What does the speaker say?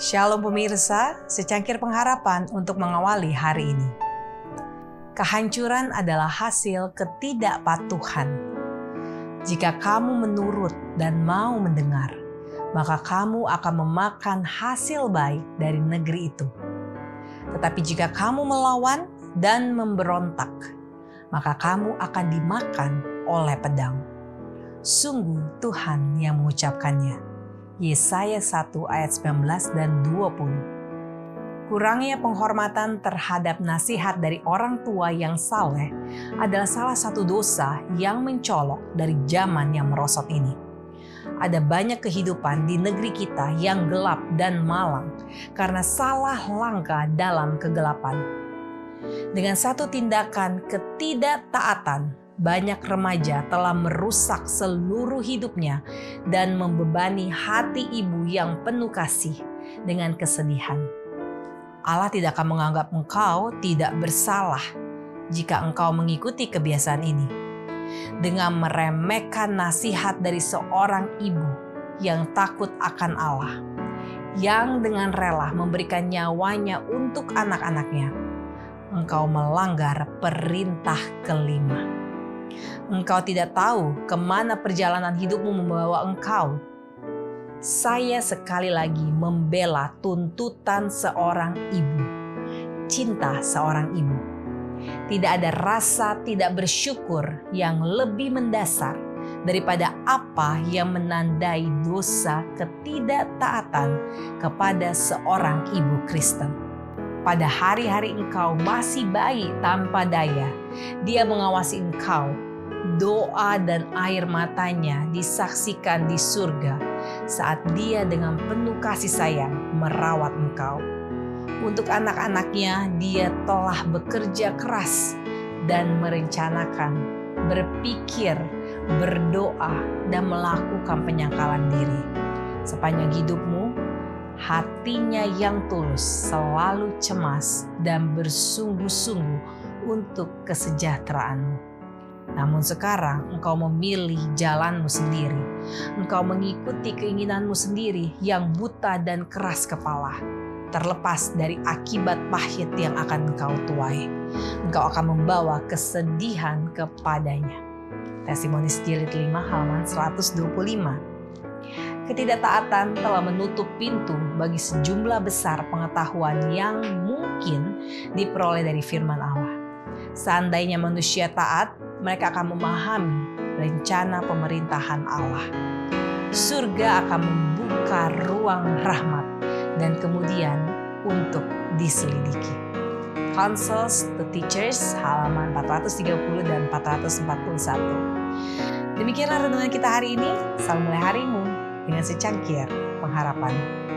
Shalom pemirsa, secangkir pengharapan untuk mengawali hari ini. Kehancuran adalah hasil ketidakpatuhan. Jika kamu menurut dan mau mendengar, maka kamu akan memakan hasil baik dari negeri itu. Tetapi jika kamu melawan dan memberontak, maka kamu akan dimakan oleh pedang. Sungguh Tuhan yang mengucapkannya. Yesaya 1 ayat 19 dan 20. Kurangnya penghormatan terhadap nasihat dari orang tua yang saleh adalah salah satu dosa yang mencolok dari zaman yang merosot ini. Ada banyak kehidupan di negeri kita yang gelap dan malang karena salah langkah dalam kegelapan. Dengan satu tindakan ketidaktaatan, banyak remaja telah merusak seluruh hidupnya dan membebani hati ibu yang penuh kasih dengan kesedihan. Allah tidak akan menganggap engkau tidak bersalah jika engkau mengikuti kebiasaan ini. Dengan meremehkan nasihat dari seorang ibu yang takut akan Allah, yang dengan rela memberikan nyawanya untuk anak-anaknya, engkau melanggar perintah kelima. Engkau tidak tahu ke mana perjalanan hidupmu membawa engkau. Saya sekali lagi membela tuntutan seorang ibu, cinta seorang ibu. Tidak ada rasa tidak bersyukur yang lebih mendasar daripada apa yang menandai dosa ketidaktaatan kepada seorang ibu Kristen pada hari-hari engkau masih bayi tanpa daya, dia mengawasi engkau doa dan air matanya disaksikan di surga saat dia dengan penuh kasih sayang merawat engkau. Untuk anak-anaknya dia telah bekerja keras dan merencanakan, berpikir, berdoa, dan melakukan penyangkalan diri. Sepanjang hidupmu, hatinya yang tulus selalu cemas dan bersungguh-sungguh untuk kesejahteraanmu. Namun sekarang engkau memilih jalanmu sendiri. Engkau mengikuti keinginanmu sendiri yang buta dan keras kepala. Terlepas dari akibat pahit yang akan engkau tuai. Engkau akan membawa kesedihan kepadanya. Testimoni jilid 5 halaman 125. Ketidaktaatan telah menutup pintu bagi sejumlah besar pengetahuan yang mungkin diperoleh dari firman Allah. Seandainya manusia taat, mereka akan memahami rencana pemerintahan Allah. Surga akan membuka ruang rahmat dan kemudian untuk diselidiki. Councils to Teachers halaman 430 dan 441. Demikianlah renungan kita hari ini. Salam mulai harimu dengan secangkir pengharapan.